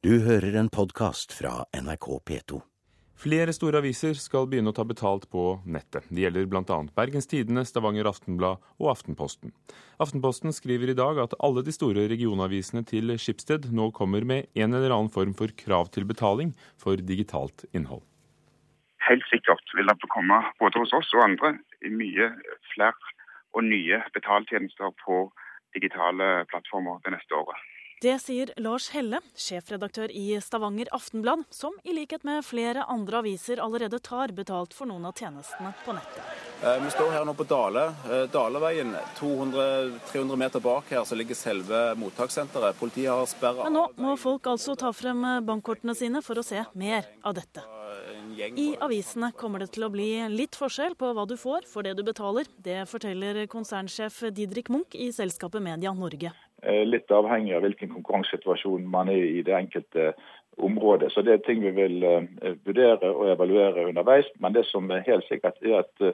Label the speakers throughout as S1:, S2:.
S1: Du hører en podkast fra NRK P2.
S2: Flere store aviser skal begynne å ta betalt på nettet. Det gjelder bl.a. Bergens Tidende, Stavanger Aftenblad og Aftenposten. Aftenposten skriver i dag at alle de store regionavisene til Skipsted nå kommer med en eller annen form for krav til betaling for digitalt innhold.
S3: Helt sikkert vil det komme både hos oss og andre mye flere og nye betaltjenester på digitale plattformer det neste året.
S4: Det sier Lars Helle, sjefredaktør i Stavanger Aftenblad, som i likhet med flere andre aviser allerede tar betalt for noen av tjenestene på nettet.
S5: Eh, vi står her nå på Dale. Eh, Daleveien. 200-300 meter bak her så ligger selve mottakssenteret. Politiet har sperra
S4: Men nå må folk altså ta frem bankkortene sine for å se mer av dette. I avisene kommer det til å bli litt forskjell på hva du får for det du betaler. Det forteller konsernsjef Didrik Munch i selskapet Media Norge.
S6: Eh, litt avhengig av hvilken konkurransesituasjon man er i det enkelte området. Så Det er ting vi vil eh, vurdere og evaluere underveis. Men det som er helt sikkert er at eh,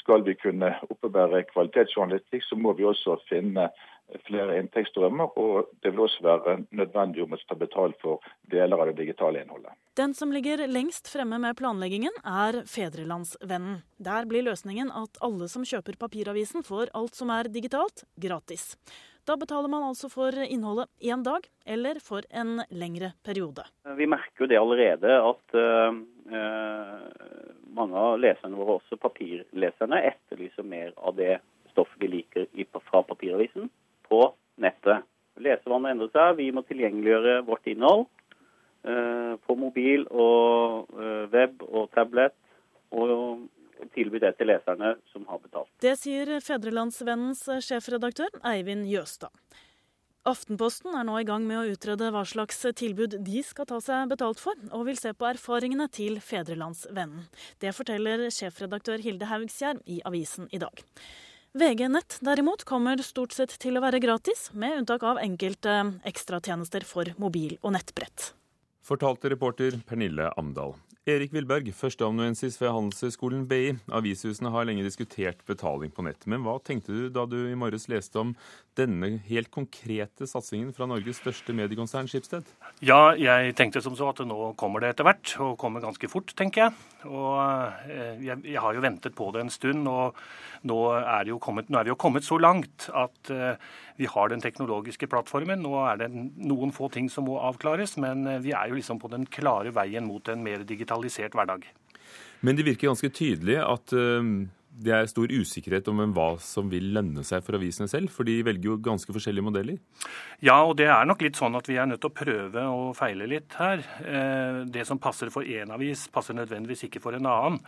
S6: skal vi kunne oppebære kvalitetsjournalistikk, så må vi også finne flere inntektsstrømmer. Og det vil også være nødvendig om å ta betalt for deler av det digitale innholdet.
S4: Den som ligger lengst fremme med planleggingen, er Fedrelandsvennen. Der blir løsningen at alle som kjøper papiravisen, får alt som er digitalt, gratis. Da betaler man altså for innholdet én dag, eller for en lengre periode.
S7: Vi merker jo det allerede at uh, mange av leserne våre, også papirleserne, etterlyser mer av det stoffet de liker fra papiravisen på nettet. Lesevannet endrer seg, vi må tilgjengeliggjøre vårt innhold uh, på mobil og uh, web og tablet. Og tilby det til leserne som har betalt.
S4: Det sier Fedrelandsvennens sjefredaktør Eivind Jøstad. Aftenposten er nå i gang med å utrede hva slags tilbud de skal ta seg betalt for, og vil se på erfaringene til Fedrelandsvennen. Det forteller sjefredaktør Hilde Haugsgjerd i avisen i dag. VG Nett derimot kommer stort sett til å være gratis, med unntak av enkelte ekstratjenester for mobil- og nettbrett.
S2: Fortalte reporter Pernille Amdal. Erik Wilberg, førsteamanuensis ved Handelshøyskolen BI. Avisehusene har lenge diskutert betaling på nett. Men hva tenkte du da du i morges leste om denne helt konkrete satsingen fra Norges største mediekonsern, Skipsted?
S8: Ja, jeg tenkte som så at nå kommer det etter hvert, og kommer ganske fort, tenker jeg. Og eh, jeg, jeg har jo ventet på det en stund, og nå er, kommet, nå er vi jo kommet så langt at uh, vi har den teknologiske plattformen. Nå er det noen få ting som må avklares, men uh, vi er jo liksom på den klare veien mot en mer digitalisert hverdag.
S2: Men det virker ganske tydelig at det er stor usikkerhet om hva som vil lønne seg for avisene selv, for de velger jo ganske forskjellige modeller?
S8: Ja, og det er nok litt sånn at vi er nødt til å prøve og feile litt her. Det som passer for én avis, passer nødvendigvis ikke for en annen.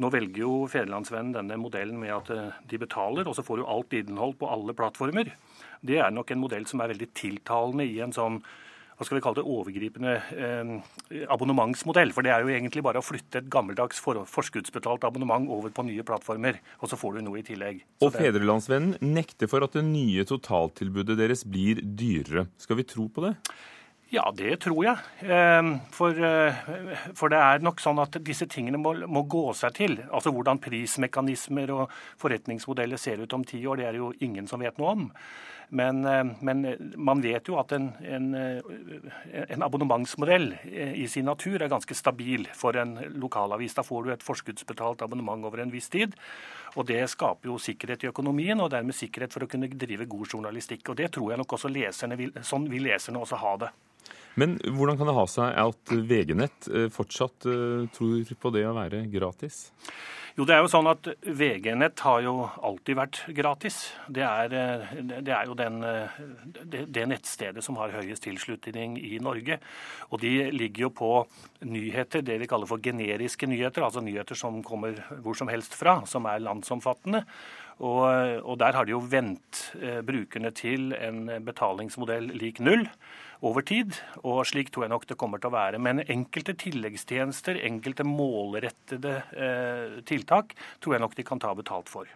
S8: Nå velger jo Federlandsvennen denne modellen med at de betaler, og så får du alt innhold på alle plattformer. Det er nok en modell som er veldig tiltalende i en sånn hva skal vi kalle det, overgripende eh, abonnementsmodell. For det er jo egentlig bare å flytte et gammeldags for, forskuddsbetalt abonnement over på nye plattformer, og så får du noe i tillegg.
S2: Så og Fedrelandsvennen nekter for at det nye totaltilbudet deres blir dyrere. Skal vi tro på det?
S8: Ja, det tror jeg. Ehm, for, eh, for, det er nok sånn at disse tingene må, må, gå seg til. Altså hvordan prismekanismer og forretningsmodeller ser ut om ti år, det er det jo ingen som vet noe om. Men, eh, men, man vet jo at en, en, eh, en, abonnementsmodell eh, i sin natur er ganske stabil for en lokalavis. Da får du et forskuddsbetalt abonnement over en viss tid. Og det skaper jo sikkerhet i økonomien, og dermed sikkerhet for å kunne drive god journalistikk. Og det tror jeg nok også leserne vil, sånn vil leserne også ha det.
S2: Men hvordan kan det ha seg at VG-nett fortsatt tror på det å være gratis?
S8: Jo, det er jo sånn at VG-nett har jo alltid vært gratis. Det er, eh, det er jo den, eh, det, det, nettstedet som har høyest tilslutning i Norge. Og de ligger jo på nyheter, det vi kaller for generiske nyheter, altså nyheter som kommer hvor som helst fra, som er landsomfattende. Og, og der har de jo vendt eh, brukerne til en betalingsmodell lik null over tid. Og slik tror jeg nok det kommer til å være. Men enkelte tilleggstjenester, enkelte målrettede eh, tiltak, tror jeg nok de kan ta betalt for.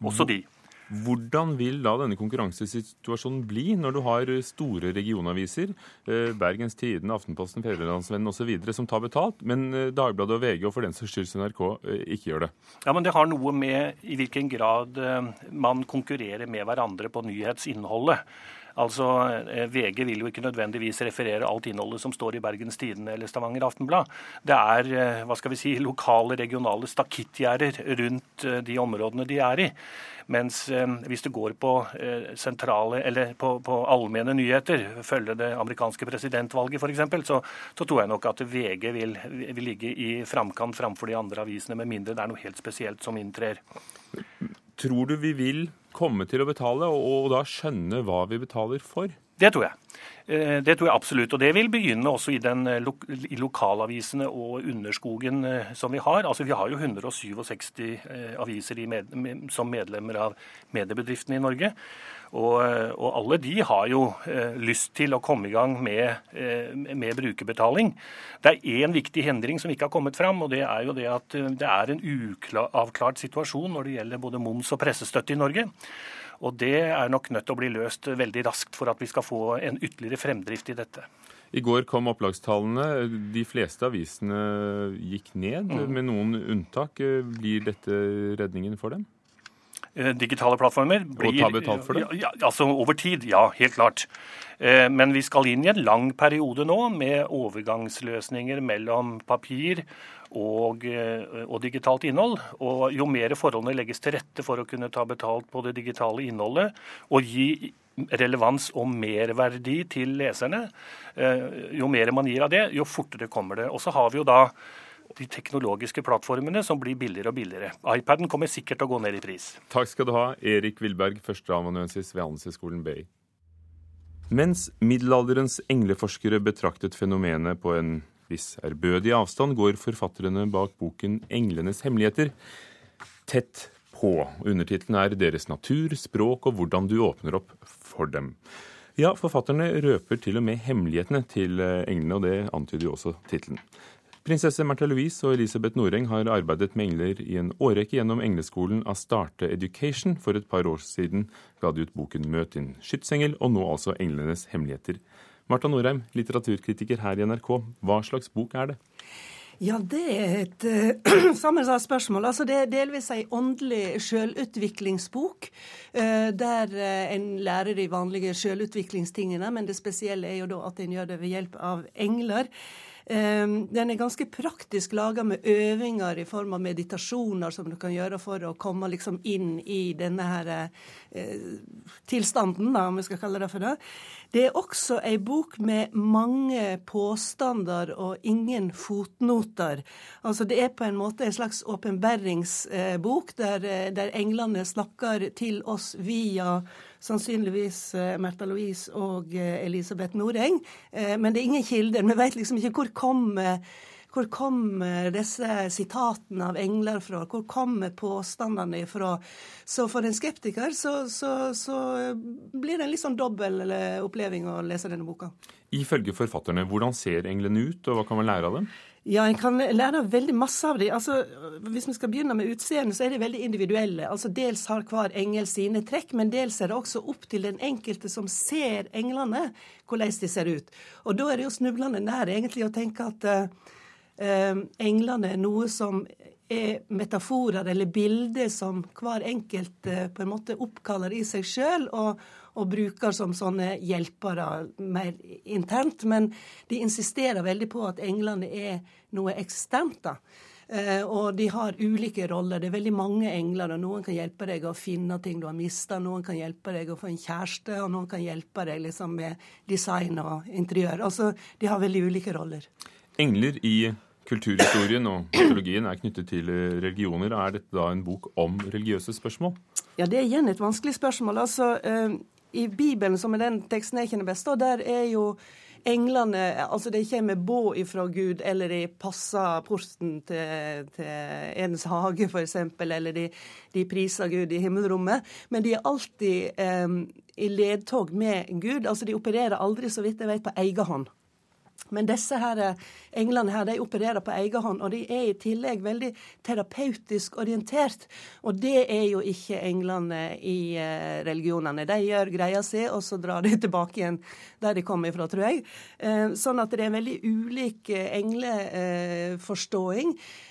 S8: Også de.
S2: Hvordan vil da denne konkurransesituasjonen bli når du har store regionaviser, eh, Bergens Tidende, Aftenposten, Fedrelandsvennen osv., som tar betalt, men eh, Dagbladet og VG og for den saks skyld NRK eh, ikke gjør det?
S8: Ja, men Det har noe med i hvilken grad man konkurrerer med hverandre på nyhetsinnholdet. Altså, eh, VG vil jo ikke nødvendigvis referere alt innholdet som står i Bergens Tidende eller Stavanger Aftenblad. Det er eh, hva skal vi si, lokale, regionale stakittgjerder rundt eh, de områdene de er i. Mens hvis du går på sentrale, eller på, på allmenne nyheter, følge det amerikanske presidentvalget f.eks., så, så tror jeg nok at VG vil, vil ligge i framkant framfor de andre avisene, med mindre det er noe helt spesielt som inntrer.
S2: Tror du vi vil komme til å betale, og, da skjønne hva vi betaler for?
S8: Det tror jeg. Eh, det tror jeg absolutt. Og det vil begynne også i, den, eh, i lokalavisene og underskogen eh, som vi har. Altså Vi har jo 167 aviser med, som medlemmer av mediebedriftene i Norge. Og, og, alle de har jo eh, lyst til å komme i gang med, eh, med brukerbetaling. Det er én viktig hindring som ikke har kommet fram, og det er jo det at det er en uavklart situasjon når det gjelder både moms og pressestøtte i Norge. Og det er nok nødt til å bli løst veldig raskt for at vi skal få en ytterligere fremdrift i dette.
S2: I går kom opplagstallene. De fleste avisene gikk ned, mm. med noen unntak. Blir dette redningen for dem?
S8: Eh, digitale plattformer
S2: blir Og ta betalt for det?
S8: Ja, altså over tid, ja. Helt klart. Eh, men vi skal inn i en lang periode nå med overgangsløsninger mellom papir og, eh, og, digitalt innhold. Og jo mer forholdene legges til rette for å kunne ta betalt på det digitale innholdet og gi relevans og merverdi til leserne, jo mer man gir av det, jo fortere kommer det. Og så har vi jo da de teknologiske plattformene som blir billigere og billigere. iPaden kommer sikkert til å gå ned i pris.
S2: Takk skal du ha, Erik Wilberg, førsteamanuensis ved Handelshøyskolen BI. Mens middelalderens engleforskere betraktet fenomenet på en viss ærbødig avstand, går forfatterne bak boken 'Englenes hemmeligheter' tett på. Undertittelen er 'Deres natur, språk og hvordan du åpner opp for dem'. Ja, forfatterne røper til og med hemmelighetene til englene, og det antyder jo også tittelen. Prinsesse Märtha Louise og Elisabeth Noreng har arbeidet med engler i en årrekke gjennom engleskolen Astarte Education. For et par år siden ga de ut boken 'Møt din skytsengel', og nå altså 'Englenes hemmeligheter'. Marta Norheim, litteraturkritiker her i NRK. Hva slags bok er det?
S9: Ja, det er et uh, sammensatt spørsmål. Altså, det er delvis ei åndelig sjølutviklingsbok, uh, der uh, en lærer de vanlige sjølutviklingstingene, men det spesielle er jo da at en gjør det ved hjelp av engler. Den er ganske praktisk laga med øvinger i form av meditasjoner som du kan gjøre for å komme liksom inn i denne her eh, tilstanden, da, om vi skal kalle det for det. Det er også ei bok med mange påstander og ingen fotnoter. Altså Det er på en måte en slags åpenbæringsbok der, eh, der englene snakker til oss via sannsynligvis eh, Märtha Louise og eh, Elisabeth Noreng. Men det er ingen kilder. Vi vet liksom ikke hvor kommer hvor kommer disse sitatene av engler fra? Hvor kommer påstandene fra? Så for en skeptiker så, så, så blir det en litt sånn dobbel oppleving å lese denne boka.
S2: Ifølge forfatterne, hvordan ser englene ut, og hva kan man lære av dem?
S9: Ja, en kan lære veldig masse av dem. Altså, hvis vi skal begynne med utseendet, så er de veldig individuelle. Altså, dels har hver engel sine trekk, men dels er det også opp til den enkelte som ser englene, hvordan de ser ut. Og da er det jo snublende nær egentlig å tenke at uh, englene er noe som er metaforer eller bilder som hver enkelt uh, på en måte oppkaller i seg sjøl. Og, bruker som sånne hjelpere mer internt. Men de insisterer veldig på at englene er noe eksternt. da. Eh, og de har ulike roller. Det er veldig mange engler. og Noen kan hjelpe deg å finne ting du har mista, noen kan hjelpe deg å få en kjæreste, og noen kan hjelpe deg liksom med design og interiør. Altså, De har veldig ulike roller.
S2: Engler i kulturhistorien og mytologien er knyttet til religioner. Er dette da en bok om religiøse spørsmål?
S9: Ja, Det er igjen et vanskelig spørsmål. Altså, eh, i Bibelen, som er den teksten jeg kjenner best, der er jo englene altså De kommer båd ifra Gud, eller de passer porten til, til Edens hage, f.eks., eller de, de, priser Gud i himmelrommet. Men de er alltid eh, i ledtog med Gud. altså De opererer aldri, så vidt jeg vet, på egen hånd. Men disse her, eh, englene her, de opererer på egen hånd, og de er i tillegg veldig terapeutisk orientert. Og det er jo ikke englene i eh, religionene. De gjør greia si, og så drar de tilbake igjen der de kom ifra, tror jeg. Eh, sånn at det er en veldig ulik engleforståing.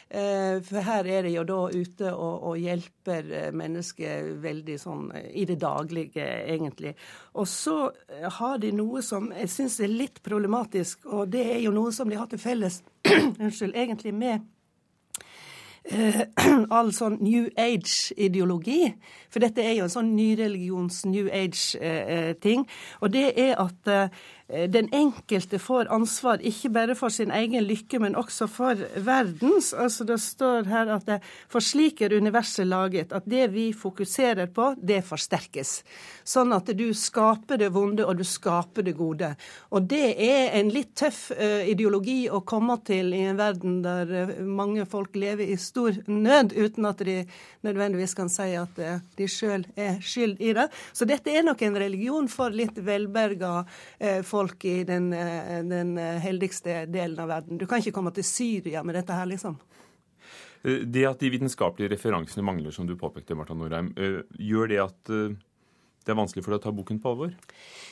S9: For her er de jo da ute og, og hjelper mennesker veldig sånn i det daglige, egentlig. Og så har de noe som jeg syns er litt problematisk, og det er jo noe som de har til felles unnskyld, egentlig med eh, all sånn New Age-ideologi. For dette er jo en sånn nyreligions New Age-ting. Eh, eh og det er at eh, Eh, den enkelte får ansvar ikke bare for sin egen lykke, men også for verdens. Altså Det står her at det, for slik er universet laget, at det vi fokuserer på, det forsterkes. Sånn at du skaper det vonde, og du skaper det gode. Og det er en litt tøff uh, ideologi å komme til i en verden der uh, mange folk lever i stor nød, uten at de nødvendigvis kan si at de sjøl er skyld i det. Så dette er nok en religion for litt velberga folk folk i den, eh, den, eh, heldigste delen av verden. Du kan ikke komme til Syria med dette her, liksom.
S2: Eh, det at de vitenskapelige referansene mangler, som du påpekte, Marta Norheim, gjør det at det er vanskelig for deg å ta boken på alvor?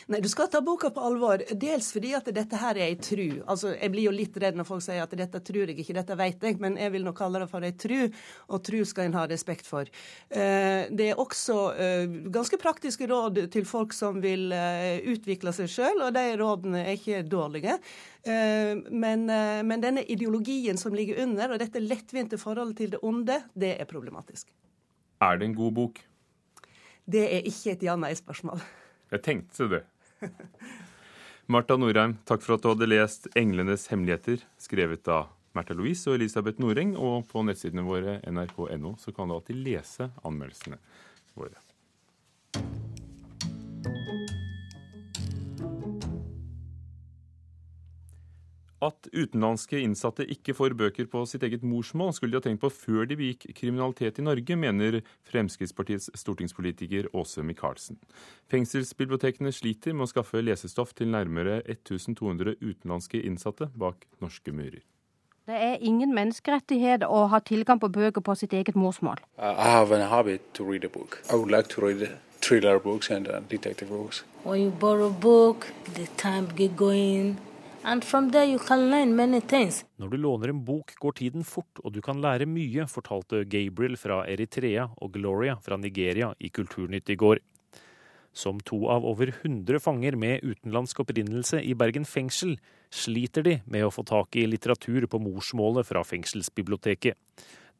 S9: Nei, du skal ta boka på alvor. Dels fordi at dette her er ei tru. Altså, Jeg blir jo litt redd når folk sier at dette tror jeg ikke, dette vet jeg, men jeg vil nok kalle det for ei tru, og tru skal en ha respekt for. Eh, det er også eh, ganske praktiske råd til folk som vil eh, utvikle seg sjøl, og de rådene er ikke dårlige. Men, men denne ideologien som ligger under, og dette lettvinte forholdet til det onde, det er problematisk.
S2: Er det en god bok?
S9: Det er ikke et ja-nei-spørsmål.
S2: Jeg tenkte det. Marta Norheim, takk for at du hadde lest 'Englenes hemmeligheter', skrevet av Märtha Louise og Elisabeth Noreng. Og på nettsidene våre nrk.no så kan du alltid lese anmeldelsene våre. At utenlandske innsatte ikke får bøker på sitt eget morsmål, skulle de ha tenkt på før de begikk kriminalitet i Norge, mener Fremskrittspartiets stortingspolitiker Åse Michaelsen. Fengselsbibliotekene sliter med å skaffe lesestoff til nærmere 1200 utenlandske innsatte bak norske murer.
S10: Det er ingen menneskerettighet å ha tilgang på bøker på sitt eget morsmål.
S11: I have a habit to read a book. I like to read thriller books and uh, detective books.
S12: When you borrow a book, the time get going.
S13: Når du låner en bok, går tiden fort, og du kan lære mye, fortalte Gabriel fra Eritrea og Gloria fra Nigeria i Kulturnytt i går. Som to av over 100 fanger med utenlandsk opprinnelse i Bergen fengsel, sliter de med å få tak i litteratur på morsmålet fra fengselsbiblioteket.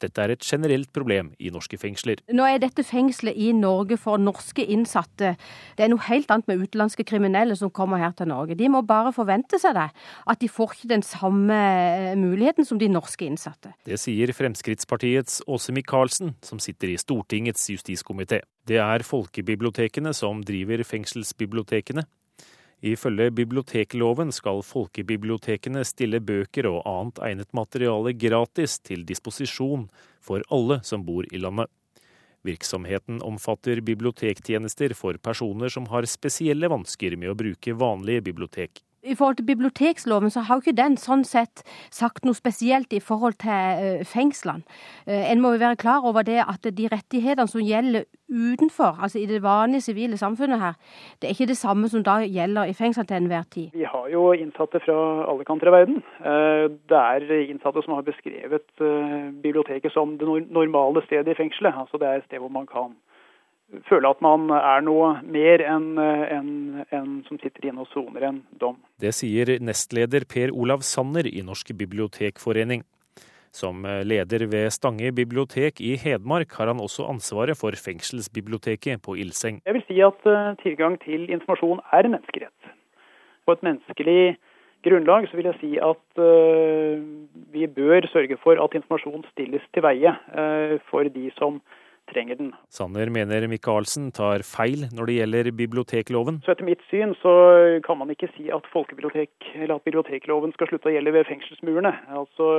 S13: Dette er et generelt problem i norske fengsler.
S10: Nå er dette fengselet i Norge for norske innsatte. Det er noe helt annet med utenlandske kriminelle som kommer her til Norge. De må bare forvente seg det. At de får ikke den samme eh, muligheten som de norske innsatte.
S13: Det sier Fremskrittspartiets Åse Michaelsen, som sitter i Stortingets justiskomité. Det er folkebibliotekene som driver fengselsbibliotekene. Ifølge bibliotekloven skal folkebibliotekene stille bøker og annet egnet materiale gratis til disposisjon for alle som bor i landet. Virksomheten omfatter bibliotektjenester for personer som har spesielle vansker med å bruke vanlige bibliotek
S10: i forhold til biblioteksloven, så har jo ikke den sånn sett sagt noe spesielt i forhold til uh, fengslene. Uh, en må jo være klar over det at de rettighetene som gjelder utenfor, altså i det vanlige sivile samfunnet her, det er ikke det samme som da gjelder i fengsel til enhver tid.
S14: Vi har jo innsatte fra alle kanter av verden. Uh, det er innsatte som har beskrevet biblioteket som det normale stedet i fengselet. Altså det er et sted hvor man kan føle at man er noe mer enn en, en som sitter inne og soner en dom.
S13: Det sier nestleder Per Olav Sanner i Norsk bibliotekforening. Som leder ved Stange bibliotek i Hedmark har han også ansvaret for fengselsbiblioteket på Ilseng.
S14: Jeg vil si at eh, tilgang til informasjon er en menneskerett. På et menneskelig grunnlag så vil jeg si at vi bør sørge for at informasjon stilles til veie for de som trenger den.
S13: Sanner mener Michaelsen tar feil når det gjelder bibliotekloven.
S14: Så Etter mitt syn så kan man ikke si at folkebibliotek, eller at bibliotekloven skal slutte å gjelde ved fengselsmurene. Altså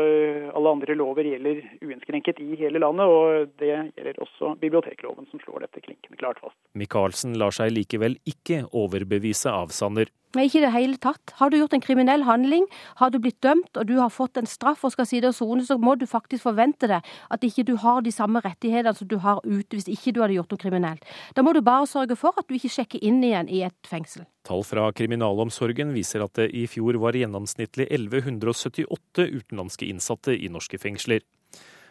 S14: Alle andre lover gjelder uinnskrenket i hele landet, og det gjelder også bibliotekloven, som slår dette klinkende klart fast.
S13: Michaelsen lar seg likevel ikke overbevise av Sanner.
S10: Ikke i det hele tatt. Har du gjort en kriminell handling, har du blitt dømt og du har fått en straff og skal sitte og sone, så må du faktisk forvente deg at ikke du har de samme rettighetene som du har ute hvis ikke du hadde gjort noe kriminelt. Da må du bare sørge for at du ikke sjekker inn igjen i et fengsel.
S13: Tall fra kriminalomsorgen viser at det i fjor var gjennomsnittlig 1178 utenlandske innsatte i norske fengsler.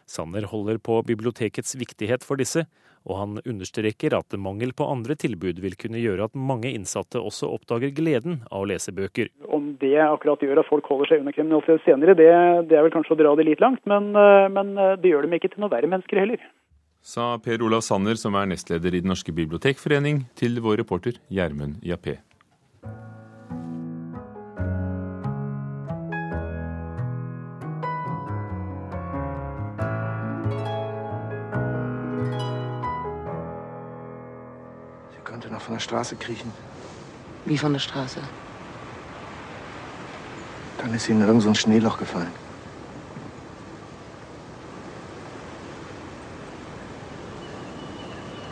S13: Sanner holder på bibliotekets viktighet for disse, og han understreker at mangel på andre tilbud vil kunne gjøre at mange innsatte også oppdager gleden av å lese bøker.
S14: Om det akkurat gjør at folk holder seg under kriminalitet senere, det, det, er vel kanskje å dra det litt langt, men, eh, men eh, det gjør dem ikke til noe verre mennesker heller.
S2: Sa Per Olav Sanner, som er nestleder i Den norske bibliotekforening, til vår reporter Gjermund Jappé.
S15: Von der Straße kriechen.
S12: Wie von der Straße?
S15: Dann ist sie in irgendein so Schneeloch gefallen.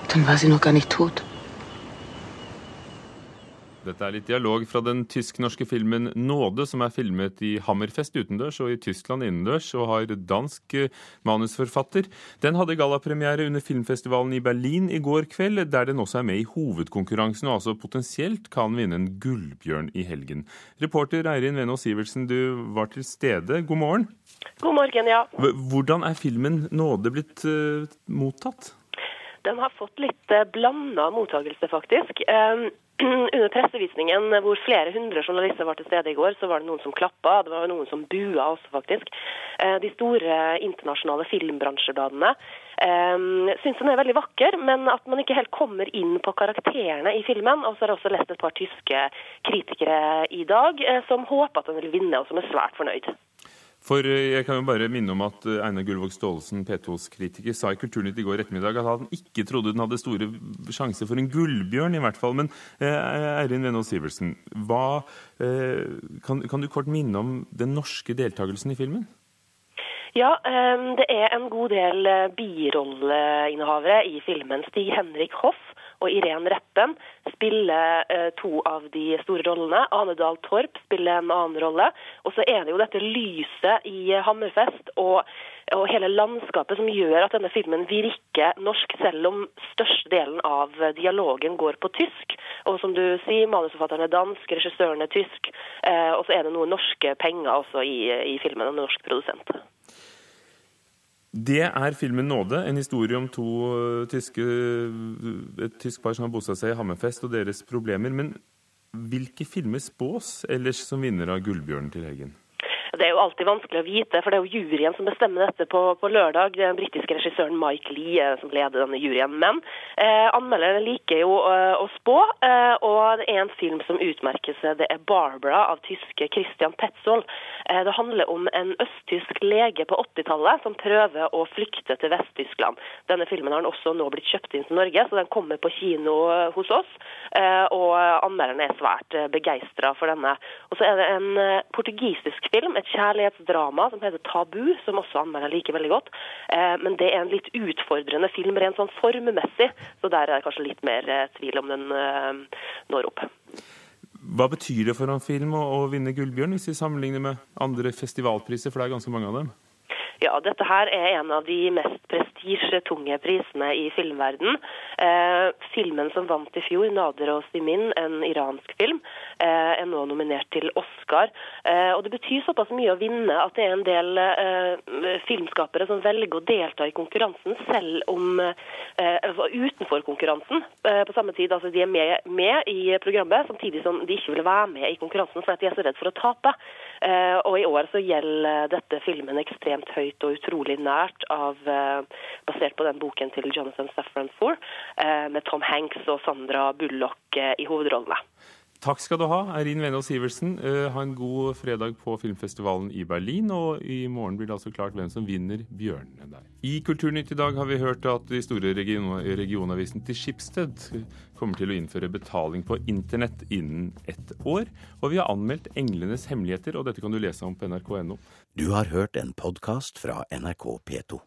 S12: Dann war sie noch gar nicht tot.
S2: Dette er litt dialog fra den tysk-norske filmen 'Nåde', som er filmet i Hammerfest utendørs og i Tyskland innendørs, og har dansk eh, manusforfatter. Den hadde gallapremiere under filmfestivalen i Berlin i går kveld, der den også er med i hovedkonkurransen og altså potensielt kan vinne en gullbjørn i helgen. Reporter Eirin Venås Sivertsen, du var til stede. God morgen.
S16: God morgen, ja.
S2: Hvordan er filmen 'Nåde' blitt uh, mottatt?
S16: Den har fått litt uh, blanda mottakelse, faktisk. Uh, under pressevisningen hvor flere hundre journalister var til stede i går, så var det noen som klappa, det var noen som bua også, faktisk. Eh, de store internasjonale filmbransjebladene eh, syns den er veldig vakker, men at man ikke helt kommer inn på karakterene i filmen. Og så har jeg også lest et par tyske kritikere i dag eh, som håper at den vil vinne, og som er svært fornøyd.
S2: For eh, jeg kan jo bare minne om at eh, Einar Gullvåg Staalesen, P2s kritiker, sa i Kulturnytt i går ettermiddag at han ikke trodde den hadde store sjanser for en gullbjørn, i hvert fall. Men eh, Eirin Venås Sivertsen, kan, kan, du kort minne om den norske deltakelsen i filmen?
S16: Ja, det er en god del birolleinnehavere i filmen. Stig Henrik Hoff og Irén Reppen spiller eh, to av de store rollene. Ane Dahl Torp spiller en annen rolle. Og så er det jo dette lyset i Hammerfest og, og hele landskapet som gjør at denne filmen virker norsk, selv om størstedelen av dialogen går på tysk. Og som du sier, manusforfatteren er dansk, regissøren er tysk. Eh, og så er det noen norske penger også i, i filmen, og norsk produsent.
S2: Det er filmen 'Nåde', en historie om to eh, tyske, et tysk par som har bosatt seg i Hammerfest og deres problemer. Men hvilke filmer spås ellers som vinner av Gullbjørnen til helgen?
S16: Det er jo alltid vanskelig å vite, for det er jo juryen som bestemmer dette på, på lørdag. Den britiske regissøren Mike Lee eh, som leder denne juryen. Men eh, anmelderne liker jo eh, å spå, eh, og det er en film som utmerker seg. Det er 'Barbara' av tyske Christian Petzold. Eh, det handler om en østtysk lege på 80-tallet som prøver å flykte til Vest-Tyskland. Denne filmen har den også nå blitt kjøpt inn til Norge, så den kommer på kino eh, hos oss. og anmelderne er svært begeistra for denne. Og så er det en portugisisk film. et et kjærlighetsdrama som heter 'Tabu', som også anmelder liker veldig godt. Eh, men det er en litt utfordrende film rent sånn formmessig, så der er det kanskje litt mer eh, tvil om den eh, når opp.
S2: Hva betyr det for en film å, å vinne Gullbjørn, hvis vi sammenligner med andre festivalpriser, for det er ganske mange av dem?
S16: Ja, dette her er en av de mest prestisjetunge prisene i filmverden. Eh, filmen som vant i fjor, 'Nader og Simin', en iransk film, eh, er nå nominert til Oscar. Eh, og Det betyr såpass mye å vinne at det er en del eh, filmskapere som velger å delta i konkurransen, selv om altså utenfor konkurransen. Eh, på samme tid, altså De er med, med, i programmet, samtidig som de ikke vil være med i konkurransen fordi de er så redd for å tape. og I år så gjelder dette filmen ekstremt høyt og utrolig nært av basert på den boken til Jonathan Safran Four, eh, med Tom Hanks og Sandra Bullock eh, i hovedrollene.
S2: Takk skal du ha, Eirin Venås Sivertsen. Uh, ha en god fredag på filmfestivalen i Berlin. Og i morgen blir det altså klart hvem som vinner bjørnene der. I Kulturnytt i dag har vi hørt at de store region regionavisen til Skipsted kommer til å innføre betaling på internett innen ett år. Og vi har anmeldt Englenes hemmeligheter, og dette kan du lese om på nrk.no.
S1: Du har hørt en podkast fra NRK P2.